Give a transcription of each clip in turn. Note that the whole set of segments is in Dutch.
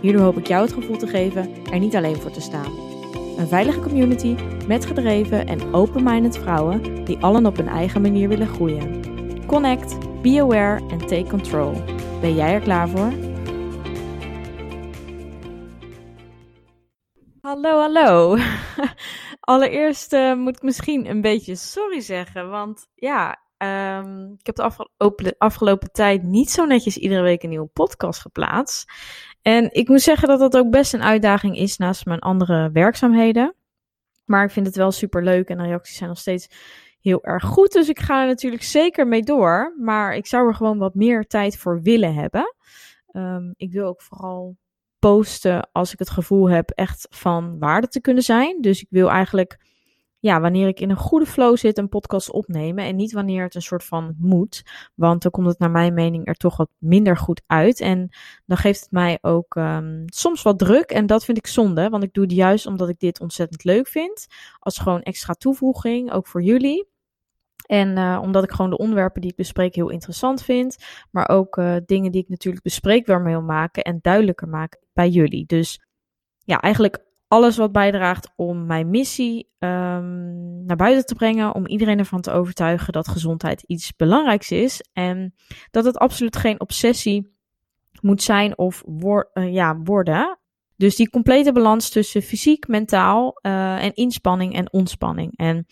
Hierdoor hoop ik jou het gevoel te geven er niet alleen voor te staan. Een veilige community met gedreven en open-minded vrouwen die allen op hun eigen manier willen groeien. Connect, be aware en take control. Ben jij er klaar voor? Hallo, hallo. Allereerst uh, moet ik misschien een beetje sorry zeggen, want ja, um, ik heb de afgelopen, afgelopen tijd niet zo netjes iedere week een nieuwe podcast geplaatst. En ik moet zeggen dat dat ook best een uitdaging is naast mijn andere werkzaamheden. Maar ik vind het wel super leuk en de reacties zijn nog steeds heel erg goed. Dus ik ga er natuurlijk zeker mee door. Maar ik zou er gewoon wat meer tijd voor willen hebben. Um, ik wil ook vooral posten als ik het gevoel heb echt van waarde te kunnen zijn. Dus ik wil eigenlijk ja, wanneer ik in een goede flow zit, een podcast opnemen. En niet wanneer het een soort van moet. Want dan komt het naar mijn mening er toch wat minder goed uit. En dan geeft het mij ook um, soms wat druk. En dat vind ik zonde. Want ik doe het juist omdat ik dit ontzettend leuk vind. Als gewoon extra toevoeging, ook voor jullie. En uh, omdat ik gewoon de onderwerpen die ik bespreek heel interessant vind. Maar ook uh, dingen die ik natuurlijk bespreekbaar wil maken en duidelijker maken bij jullie. Dus ja, eigenlijk alles wat bijdraagt om mijn missie um, naar buiten te brengen. Om iedereen ervan te overtuigen dat gezondheid iets belangrijks is. En dat het absoluut geen obsessie moet zijn of uh, ja, worden. Dus die complete balans tussen fysiek, mentaal uh, en inspanning en ontspanning. En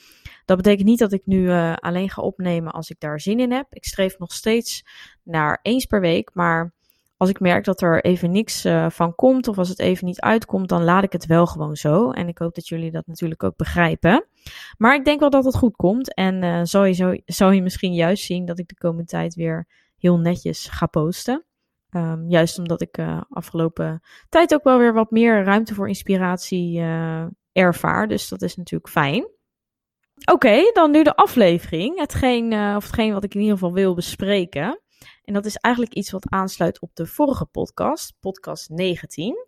dat betekent niet dat ik nu uh, alleen ga opnemen als ik daar zin in heb. Ik streef nog steeds naar eens per week. Maar als ik merk dat er even niks uh, van komt of als het even niet uitkomt, dan laat ik het wel gewoon zo. En ik hoop dat jullie dat natuurlijk ook begrijpen. Maar ik denk wel dat het goed komt. En uh, zal, je zo, je misschien juist zien dat ik de komende tijd weer heel netjes ga posten. Um, juist omdat ik uh, afgelopen tijd ook wel weer wat meer ruimte voor inspiratie ervaar. Dus dat is natuurlijk fijn. Oké, dan nu de aflevering. Hetgeen, of hetgeen wat ik in ieder geval wil bespreken. En dat is eigenlijk iets wat aansluit op de vorige podcast, podcast 19.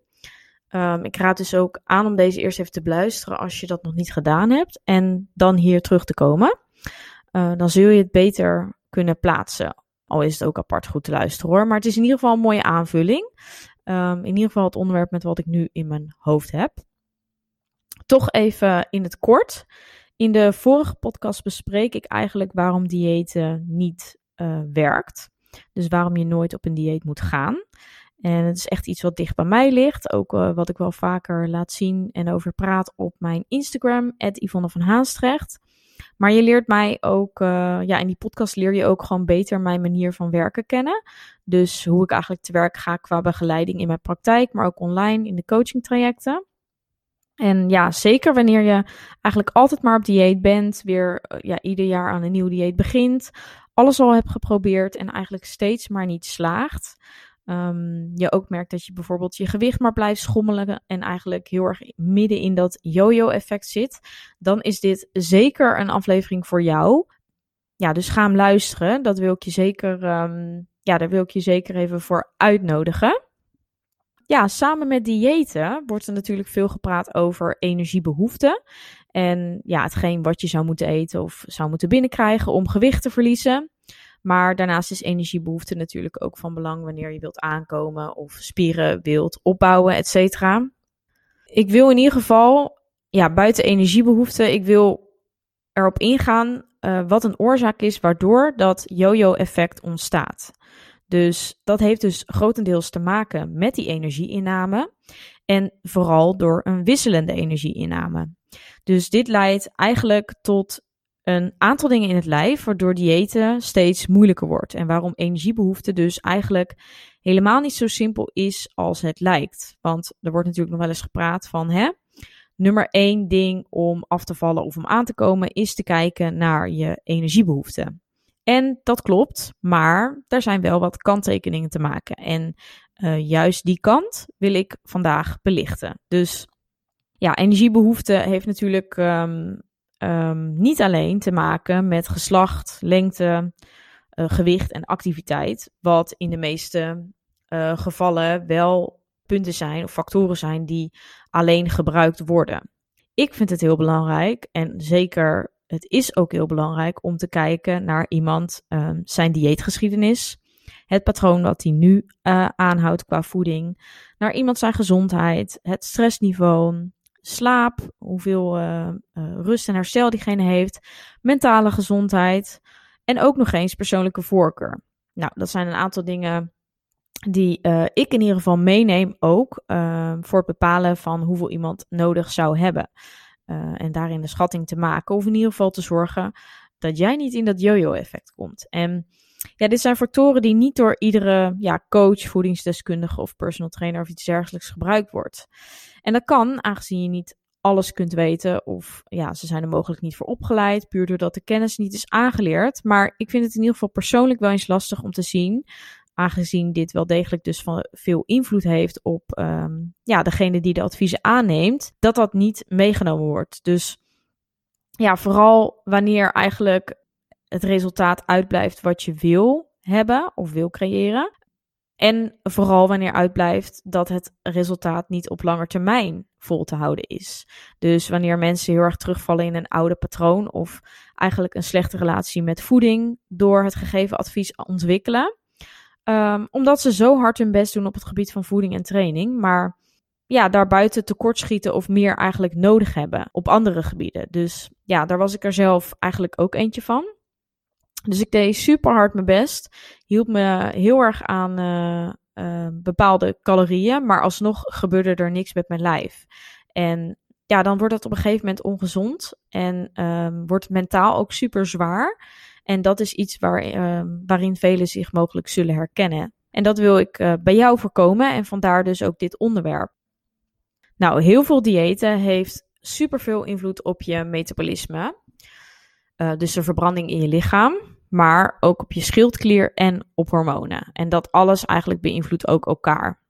Um, ik raad dus ook aan om deze eerst even te beluisteren als je dat nog niet gedaan hebt. En dan hier terug te komen. Uh, dan zul je het beter kunnen plaatsen. Al is het ook apart goed te luisteren hoor. Maar het is in ieder geval een mooie aanvulling. Um, in ieder geval het onderwerp met wat ik nu in mijn hoofd heb. Toch even in het kort. In de vorige podcast bespreek ik eigenlijk waarom diëten niet uh, werkt. Dus waarom je nooit op een dieet moet gaan. En het is echt iets wat dicht bij mij ligt. Ook uh, wat ik wel vaker laat zien en over praat op mijn Instagram, Yvonne van Haastrecht. Maar je leert mij ook, uh, ja, in die podcast leer je ook gewoon beter mijn manier van werken kennen. Dus hoe ik eigenlijk te werk ga qua begeleiding in mijn praktijk, maar ook online in de coaching trajecten. En ja, zeker wanneer je eigenlijk altijd maar op dieet bent, weer uh, ja, ieder jaar aan een nieuw dieet begint, alles al hebt geprobeerd en eigenlijk steeds maar niet slaagt. Um, je ook merkt dat je bijvoorbeeld je gewicht maar blijft schommelen en eigenlijk heel erg midden in dat yo-yo-effect zit, dan is dit zeker een aflevering voor jou. Ja, dus ga hem luisteren. Dat wil ik je zeker, um, ja, daar wil ik je zeker even voor uitnodigen. Ja, samen met diëten wordt er natuurlijk veel gepraat over energiebehoeften. En ja, hetgeen wat je zou moeten eten of zou moeten binnenkrijgen om gewicht te verliezen. Maar daarnaast is energiebehoefte natuurlijk ook van belang wanneer je wilt aankomen of spieren wilt opbouwen, et cetera. Ik wil in ieder geval, ja, buiten energiebehoefte, ik wil erop ingaan uh, wat een oorzaak is waardoor dat yo-yo-effect ontstaat. Dus dat heeft dus grotendeels te maken met die energieinname en vooral door een wisselende energieinname. Dus dit leidt eigenlijk tot een aantal dingen in het lijf, waardoor diëten steeds moeilijker wordt. En waarom energiebehoefte dus eigenlijk helemaal niet zo simpel is als het lijkt. Want er wordt natuurlijk nog wel eens gepraat van, hè, nummer één ding om af te vallen of om aan te komen, is te kijken naar je energiebehoeften. En dat klopt, maar er zijn wel wat kanttekeningen te maken. En uh, juist die kant wil ik vandaag belichten. Dus ja, energiebehoefte heeft natuurlijk um, um, niet alleen te maken met geslacht, lengte, uh, gewicht en activiteit. Wat in de meeste uh, gevallen wel punten zijn of factoren zijn die alleen gebruikt worden. Ik vind het heel belangrijk en zeker het is ook heel belangrijk om te kijken naar iemand um, zijn dieetgeschiedenis, het patroon wat hij nu uh, aanhoudt qua voeding, naar iemand zijn gezondheid, het stressniveau, slaap, hoeveel uh, uh, rust en herstel diegene heeft, mentale gezondheid en ook nog eens persoonlijke voorkeur. Nou, dat zijn een aantal dingen die ik in ieder geval meeneem ook voor het bepalen van hoeveel iemand nodig zou hebben. En daarin de schatting te maken of in ieder geval te zorgen dat jij niet in dat yo-yo-effect komt. En ja, dit zijn factoren die niet door iedere ja, coach, voedingsdeskundige of personal trainer of iets dergelijks gebruikt wordt. En dat kan, aangezien je niet alles kunt weten of ja, ze zijn er mogelijk niet voor opgeleid, puur doordat de kennis niet is aangeleerd. Maar ik vind het in ieder geval persoonlijk wel eens lastig om te zien, aangezien dit wel degelijk dus van veel invloed heeft op um, ja, degene die de adviezen aanneemt, dat dat niet meegenomen wordt. Dus ja, vooral wanneer eigenlijk het resultaat uitblijft wat je wil hebben of wil creëren. En vooral wanneer uitblijft dat het resultaat niet op lange termijn vol te houden is. Dus wanneer mensen heel erg terugvallen in een oude patroon of eigenlijk een slechte relatie met voeding door het gegeven advies ontwikkelen. Um, omdat ze zo hard hun best doen op het gebied van voeding en training, maar ja, daarbuiten tekortschieten of meer eigenlijk nodig hebben op andere gebieden. Dus ja, daar was ik er zelf eigenlijk ook eentje van. Dus ik deed super hard mijn best. Hield me heel erg aan uh, uh, bepaalde calorieën. Maar alsnog gebeurde er niks met mijn lijf. En ja, dan wordt het op een gegeven moment ongezond. En um, wordt mentaal ook super zwaar. En dat is iets waar, um, waarin velen zich mogelijk zullen herkennen. En dat wil ik uh, bij jou voorkomen. En vandaar dus ook dit onderwerp. Nou, heel veel diëten heeft super veel invloed op je metabolisme. Uh, dus de verbranding in je lichaam, maar ook op je schildklier en op hormonen. En dat alles eigenlijk beïnvloedt ook elkaar.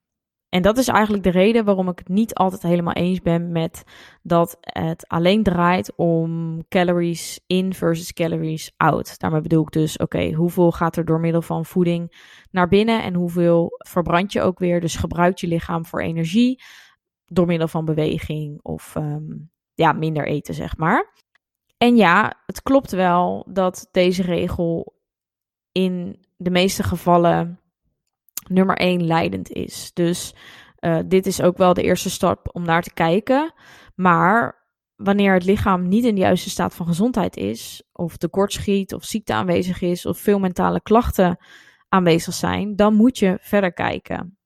En dat is eigenlijk de reden waarom ik het niet altijd helemaal eens ben met dat het alleen draait om calories in versus calories out. Daarmee bedoel ik dus, oké, hoeveel gaat er door middel van voeding naar binnen en hoeveel verbrand je ook weer? Dus gebruikt je lichaam voor energie door middel van beweging of um, ja, minder eten, zeg maar. En ja, het klopt wel dat deze regel in de meeste gevallen nummer één leidend is. Dus uh, dit is ook wel de eerste stap om naar te kijken. Maar wanneer het lichaam niet in de juiste staat van gezondheid is, of tekortschiet, of ziekte aanwezig is, of veel mentale klachten aanwezig zijn, dan moet je verder kijken.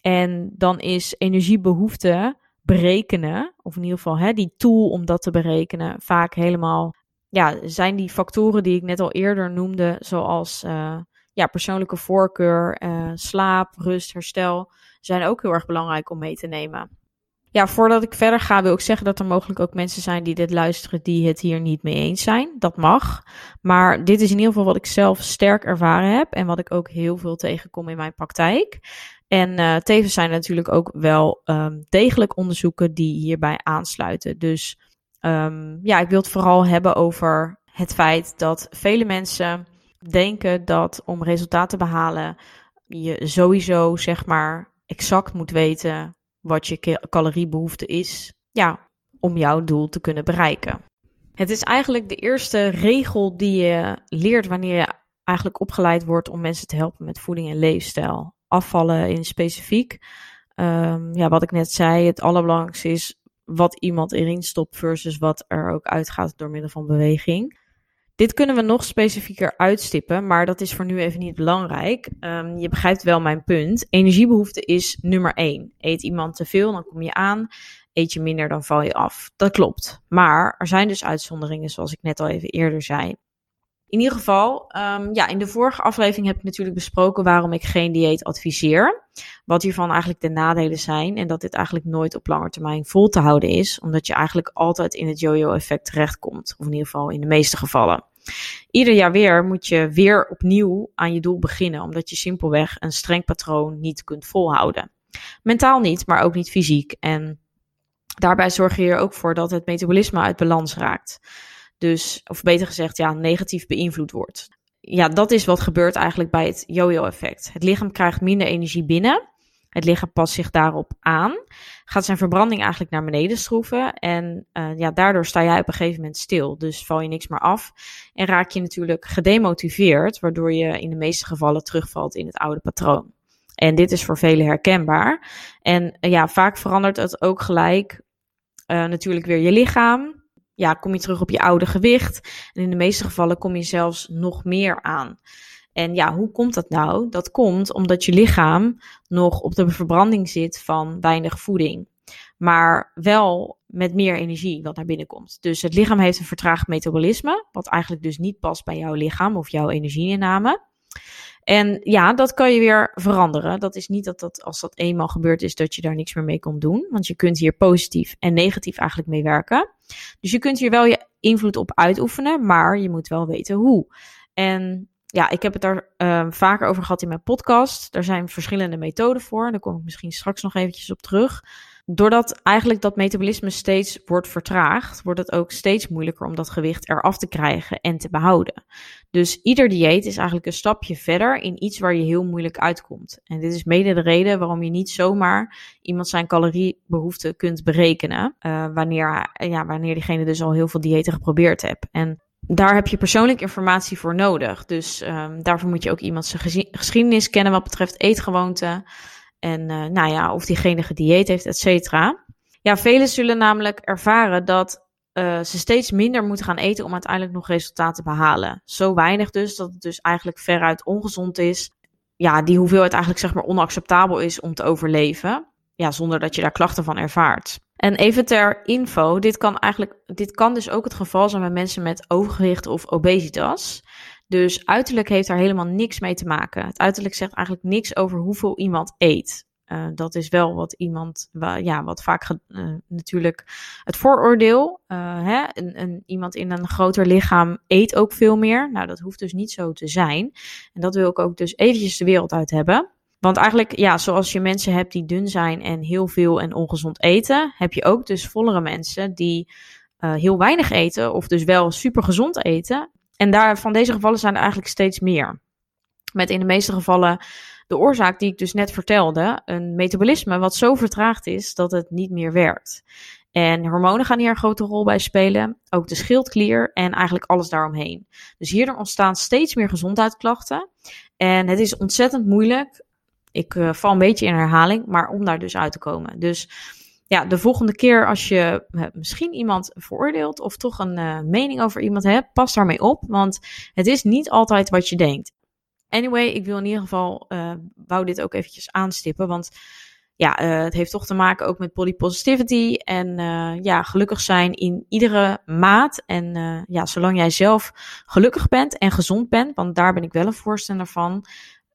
En dan is energiebehoefte berekenen, of in ieder geval hè, die tool om dat te berekenen, vaak helemaal, ja, zijn die factoren die ik net al eerder noemde, zoals uh, ja, persoonlijke voorkeur, uh, slaap, rust, herstel, zijn ook heel erg belangrijk om mee te nemen. Ja, voordat ik verder ga, wil ik zeggen dat er mogelijk ook mensen zijn die dit luisteren die het hier niet mee eens zijn. Dat mag. Maar dit is in ieder geval wat ik zelf sterk ervaren heb en wat ik ook heel veel tegenkom in mijn praktijk. En uh, tevens zijn er natuurlijk ook wel um, degelijk onderzoeken die hierbij aansluiten. Dus um, ja, ik wil het vooral hebben over het feit dat vele mensen denken dat om resultaten te behalen, je sowieso zeg maar exact moet weten wat je caloriebehoefte is. Ja, om jouw doel te kunnen bereiken. Het is eigenlijk de eerste regel die je leert wanneer je eigenlijk opgeleid wordt om mensen te helpen met voeding en leefstijl afvallen in specifiek. Um, ja, wat ik net zei, het allerbelangrijkste is wat iemand erin stopt versus wat er ook uitgaat door middel van beweging. Dit kunnen we nog specifieker uitstippen, maar dat is voor nu even niet belangrijk. Um, je begrijpt wel mijn punt. Energiebehoefte is nummer één. Eet iemand te veel, dan kom je aan. Eet je minder, dan val je af. Dat klopt. Maar er zijn dus uitzonderingen, zoals ik net al even eerder zei. In ieder geval, um, ja, in de vorige aflevering heb ik natuurlijk besproken waarom ik geen dieet adviseer. Wat hiervan eigenlijk de nadelen zijn en dat dit eigenlijk nooit op lange termijn vol te houden is, omdat je eigenlijk altijd in het yo-yo effect terechtkomt. Of in ieder geval in de meeste gevallen. Ieder jaar weer moet je weer opnieuw aan je doel beginnen, omdat je simpelweg een streng patroon niet kunt volhouden. Mentaal niet, maar ook niet fysiek. En daarbij zorg je er ook voor dat het metabolisme uit balans raakt. Dus, of beter gezegd, ja, negatief beïnvloed wordt. Ja, dat is wat gebeurt eigenlijk bij het yo-yo-effect. Het lichaam krijgt minder energie binnen. Het lichaam past zich daarop aan. Gaat zijn verbranding eigenlijk naar beneden schroeven. En uh, ja, daardoor sta jij op een gegeven moment stil. Dus val je niks meer af. En raak je natuurlijk gedemotiveerd, waardoor je in de meeste gevallen terugvalt in het oude patroon. En dit is voor velen herkenbaar. En uh, ja, vaak verandert het ook gelijk uh, natuurlijk weer je lichaam ja, kom je terug op je oude gewicht. En in de meeste gevallen kom je zelfs nog meer aan. En ja, hoe komt dat nou? Dat komt omdat je lichaam nog op de verbranding zit van weinig voeding. Maar wel met meer energie wat naar binnen komt. Dus het lichaam heeft een vertraagd metabolisme, wat eigenlijk dus niet past bij jouw lichaam of jouw energieinname. En ja, dat kan je weer veranderen. Dat is niet dat, dat als dat eenmaal gebeurd is, dat je daar niks meer mee komt doen. Want je kunt hier positief en negatief eigenlijk mee werken. Dus je kunt hier wel je invloed op uitoefenen, maar je moet wel weten hoe. En ja, ik heb het daar uh, vaker over gehad in mijn podcast. Er zijn verschillende methoden voor. Daar kom ik misschien straks nog eventjes op terug doordat eigenlijk dat metabolisme steeds wordt vertraagd, wordt het ook steeds moeilijker om dat gewicht eraf te krijgen en te behouden. Dus ieder dieet is eigenlijk een stapje verder in iets waar je heel moeilijk uitkomt. En dit is mede de reden waarom je niet zomaar iemand zijn caloriebehoefte kunt berekenen, uh, wanneer, ja, wanneer diegene dus al heel veel diëten geprobeerd hebt. En daar heb je persoonlijke informatie voor nodig. Dus um, daarvoor moet je ook iemand zijn geschiedenis kennen wat betreft eetgewoonten. En uh, nou ja, of diegene gedieet heeft, et cetera. Ja, velen zullen namelijk ervaren dat uh, ze steeds minder moeten gaan eten om uiteindelijk nog resultaten te behalen. Zo weinig dus, dat het dus eigenlijk veruit ongezond is. Ja, die hoeveelheid eigenlijk zeg maar onacceptabel is om te overleven. Ja, zonder dat je daar klachten van ervaart. En even ter info, dit kan eigenlijk, dit kan dus ook het geval zijn bij mensen met overgewicht of obesitas. Dus uiterlijk heeft daar helemaal niks mee te maken. Het uiterlijk zegt eigenlijk niks over hoeveel iemand eet. Uh, dat is wel wat iemand, ja, wat vaak uh, natuurlijk het vooroordeel. Uh, hè? Een, een, iemand in een groter lichaam eet ook veel meer. Nou, dat hoeft dus niet zo te zijn. En dat wil ik ook dus eventjes de wereld uit hebben. Want eigenlijk, ja, zoals je mensen hebt die dun zijn en heel veel en ongezond eten, heb je ook dus vollere mensen die heel weinig eten, of dus wel super gezond eten, en daar, van deze gevallen zijn er eigenlijk steeds meer. Met in de meeste gevallen de oorzaak die ik dus net vertelde, een metabolisme wat zo vertraagd is dat het niet meer werkt. En hormonen gaan hier een grote rol bij spelen, ook de schildklier en eigenlijk alles daaromheen. Dus hierdoor ontstaan steeds meer gezondheidsklachten. En het is ontzettend moeilijk, ik uh, val een beetje in herhaling, maar om daar dus uit te komen. Dus ja, de volgende keer als je uh, misschien iemand veroordeelt of toch een uh, mening over iemand hebt, pas daarmee op, want het is niet altijd wat je denkt. Anyway, ik wil in ieder geval, wou dit ook eventjes aanstippen, want ja, het heeft toch te maken ook met body positivity en ja, gelukkig zijn in iedere maat. En ja, zolang jij zelf gelukkig bent en gezond bent, want daar ben ik wel een voorstander van,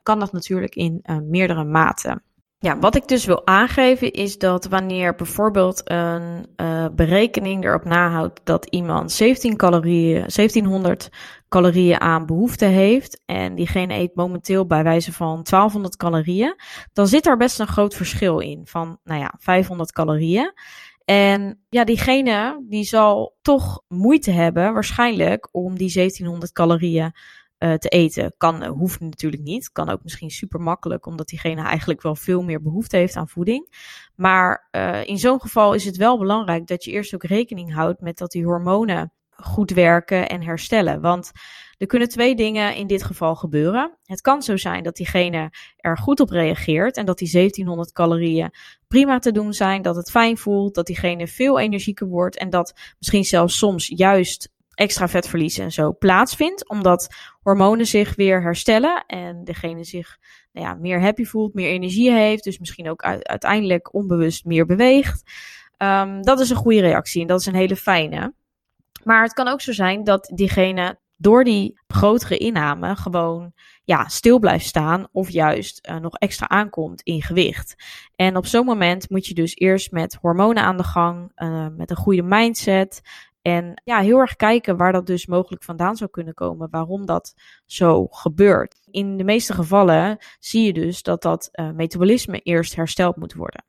kan dat natuurlijk in meerdere maten. Ja, wat ik dus wil aangeven is dat wanneer bijvoorbeeld een uh, berekening erop nahoudt dat iemand 17 calorieën, 1700 calorieën aan behoefte heeft en diegene eet momenteel bij wijze van 1200 calorieën, dan zit er best een groot verschil in van, nou ja, 500 calorieën. En ja, diegene die zal toch moeite hebben waarschijnlijk om die 1700 calorieën uh, te eten. Kan, uh, hoeft natuurlijk niet. Kan ook misschien super makkelijk, omdat diegene eigenlijk wel veel meer behoefte heeft aan voeding. Maar uh, in zo'n geval is het wel belangrijk dat je eerst ook rekening houdt met dat die hormonen goed werken en herstellen. Want er kunnen twee dingen in dit geval gebeuren. Het kan zo zijn dat diegene er goed op reageert en dat die 1700 calorieën prima te doen zijn, dat het fijn voelt, dat diegene veel energieker wordt en dat misschien zelfs soms juist extra vetverlies en zo plaatsvindt. Omdat hormonen zich weer herstellen en degene zich nou ja, meer happy voelt, meer energie heeft. Dus misschien ook uiteindelijk onbewust meer beweegt. Um, dat is een goede reactie en dat is een hele fijne. Maar het kan ook zo zijn dat diegene door die grotere inname gewoon ja, stil blijft staan of juist uh, nog extra aankomt in gewicht. En op zo'n moment moet je dus eerst met hormonen aan de gang, uh, met een goede mindset, En ja, heel erg kijken waar dat dus mogelijk vandaan zou kunnen komen, waarom dat zo gebeurt. In de meeste gevallen zie je dus dat dat uh, metabolisme eerst hersteld moet worden.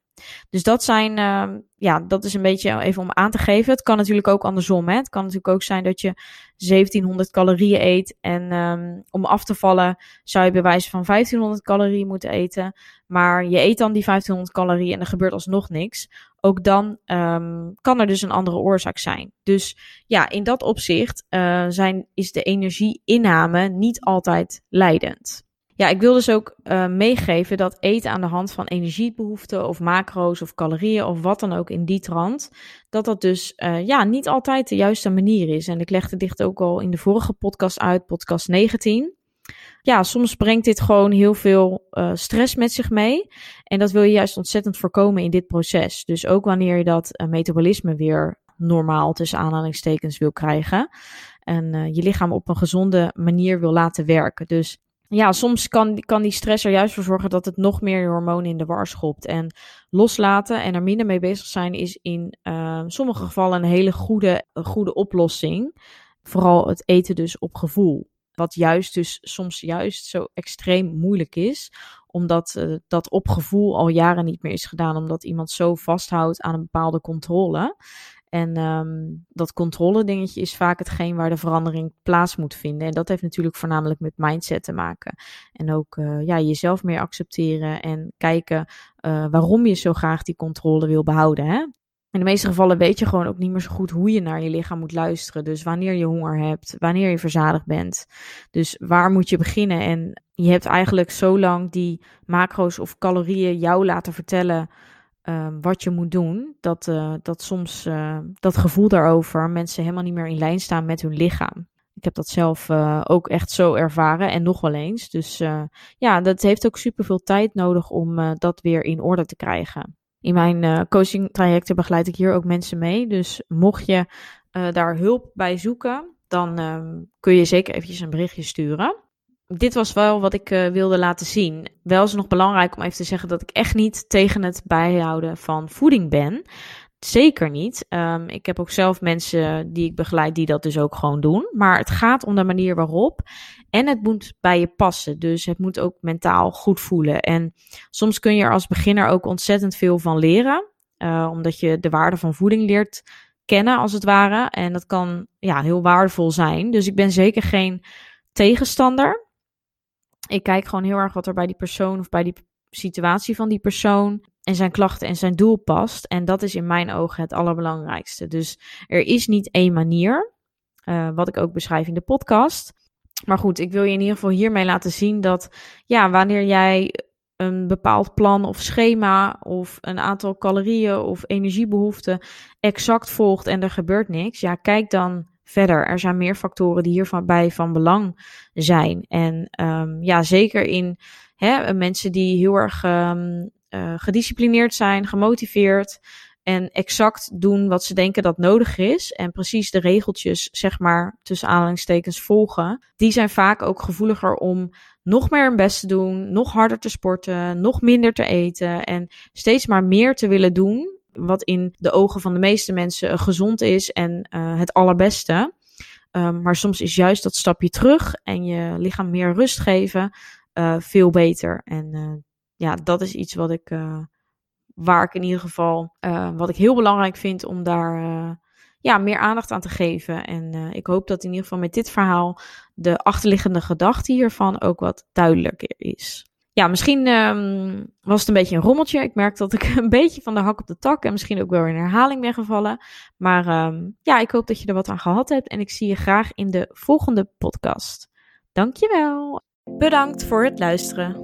Dus dat zijn, uh, ja, dat is een beetje even om aan te geven. Het kan natuurlijk ook andersom. Hè? Het kan natuurlijk ook zijn dat je 1700 calorieën eet. En um, om af te vallen zou je bij wijze van 1500 calorieën moeten eten. Maar je eet dan die 1500 calorieën en er gebeurt alsnog niks. Ook dan um, kan er dus een andere oorzaak zijn. Dus ja, in dat opzicht uh, zijn, is de energieinname niet altijd leidend. Ja, ik wil dus ook uh, meegeven dat eten aan de hand van energiebehoeften of macro's of calorieën of wat dan ook in die trant, dat dat dus uh, ja, niet altijd de juiste manier is. En ik legde dit ook al in de vorige podcast uit, podcast 19. Ja, soms brengt dit gewoon heel veel uh, stress met zich mee. En dat wil je juist ontzettend voorkomen in dit proces. Dus ook wanneer je dat metabolisme weer normaal tussen aanhalingstekens wil krijgen. En je lichaam op een gezonde manier wil laten werken. Dus ja, soms kan, kan die stress er juist voor zorgen dat het nog meer hormonen in de war schopt. En loslaten en er minder mee bezig zijn is in uh, sommige gevallen een hele goede, goede oplossing. Vooral het eten dus op gevoel. Wat juist dus soms juist zo extreem moeilijk is. Omdat uh, dat op gevoel al jaren niet meer is gedaan. Omdat iemand zo vasthoudt aan een bepaalde controle. En um, dat controle dingetje is vaak hetgeen waar de verandering plaats moet vinden. En dat heeft natuurlijk voornamelijk met mindset te maken. En ook uh, ja, jezelf meer accepteren en kijken uh, waarom je zo graag die controle wil behouden. Hè? In de meeste gevallen weet je gewoon ook niet meer zo goed hoe je naar je lichaam moet luisteren. Dus wanneer je honger hebt, wanneer je verzadigd bent. Dus waar moet je beginnen? En je hebt eigenlijk zo lang die macro's of calorieën jou laten vertellen uh, wat je moet doen, dat, uh, dat soms uh, dat gevoel daarover mensen helemaal niet meer in lijn staan met hun lichaam. Ik heb dat zelf uh, ook echt zo ervaren en nog wel eens. Dus ja, dat heeft ook super veel tijd nodig om dat weer in orde te krijgen. In mijn coaching trajecten begeleid ik hier ook mensen mee. Dus mocht je daar hulp bij zoeken, dan ehm, kun je zeker eventjes een berichtje sturen dit was wel wat ik uh, wilde laten zien. Wel is het nog belangrijk om even te zeggen dat ik echt niet tegen het bijhouden van voeding ben. Zeker niet. Um, ik heb ook zelf mensen die ik begeleid die dat dus ook gewoon doen. Maar het gaat om de manier waarop. En het moet bij je passen. Dus het moet ook mentaal goed voelen. En soms kun je er als beginner ook ontzettend veel van leren. Uh, omdat je de waarde van voeding leert kennen, als het ware. En dat kan ja, heel waardevol zijn. Dus ik ben zeker geen tegenstander ik kijk gewoon heel erg wat er bij die persoon of bij die situatie van die persoon en zijn klachten en zijn doel past. En dat is in mijn ogen het allerbelangrijkste. Dus er is niet één manier, uh, wat ik ook beschrijf in de podcast. Maar goed, ik wil je in ieder geval hiermee laten zien dat ja, wanneer jij een bepaald plan of schema of een aantal calorieën of energiebehoeften exact volgt en er gebeurt niks, ja, kijk dan verder. Er zijn meer factoren die hierbij van belang zijn. En um, ja, zeker in hè, mensen die heel erg um, uh, gedisciplineerd zijn, gemotiveerd en exact doen wat ze denken dat nodig is en precies de regeltjes, zeg maar, tussen aanhalingstekens volgen, die zijn vaak ook gevoeliger om nog meer hun best te doen, nog harder te sporten, nog minder te eten en steeds maar meer te willen doen wat in de ogen van de meeste mensen gezond is en uh, het allerbeste. Um, maar soms is juist dat stapje terug en je lichaam meer rust geven uh, veel beter. En ja, dat is iets wat ik, waar ik in ieder geval, wat ik heel belangrijk vind om daar ja, meer aandacht aan te geven. En ik hoop dat in ieder geval met dit verhaal de achterliggende gedachte hiervan ook wat duidelijker is ja, misschien um, was het een beetje een rommeltje. Ik merk dat ik een beetje van de hak op de tak en misschien ook wel in herhaling ben gevallen. Maar um, ja, ik hoop dat je er wat aan gehad hebt en ik zie je graag in de volgende podcast. Dankjewel. Bedankt voor het luisteren.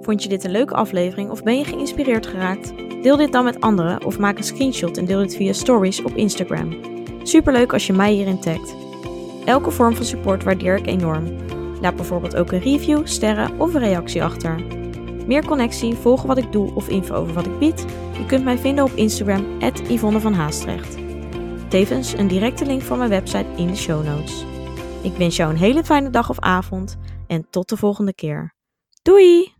Vond je dit een leuke aflevering of ben je geïnspireerd geraakt? Deel dit dan met anderen of maak een screenshot en deel dit via stories op Instagram. Superleuk als je mij hierin tagt. Elke vorm van support waardeer ik enorm. Laat bijvoorbeeld ook een review, sterren of een reactie achter. Meer connectie, volgen wat ik doe of info over wat ik bied? Je kunt mij vinden op Instagram, Yvonne van Haastrecht. Tevens een directe link van mijn website in de show notes. Ik wens jou een hele fijne dag of avond en tot de volgende keer. Doei!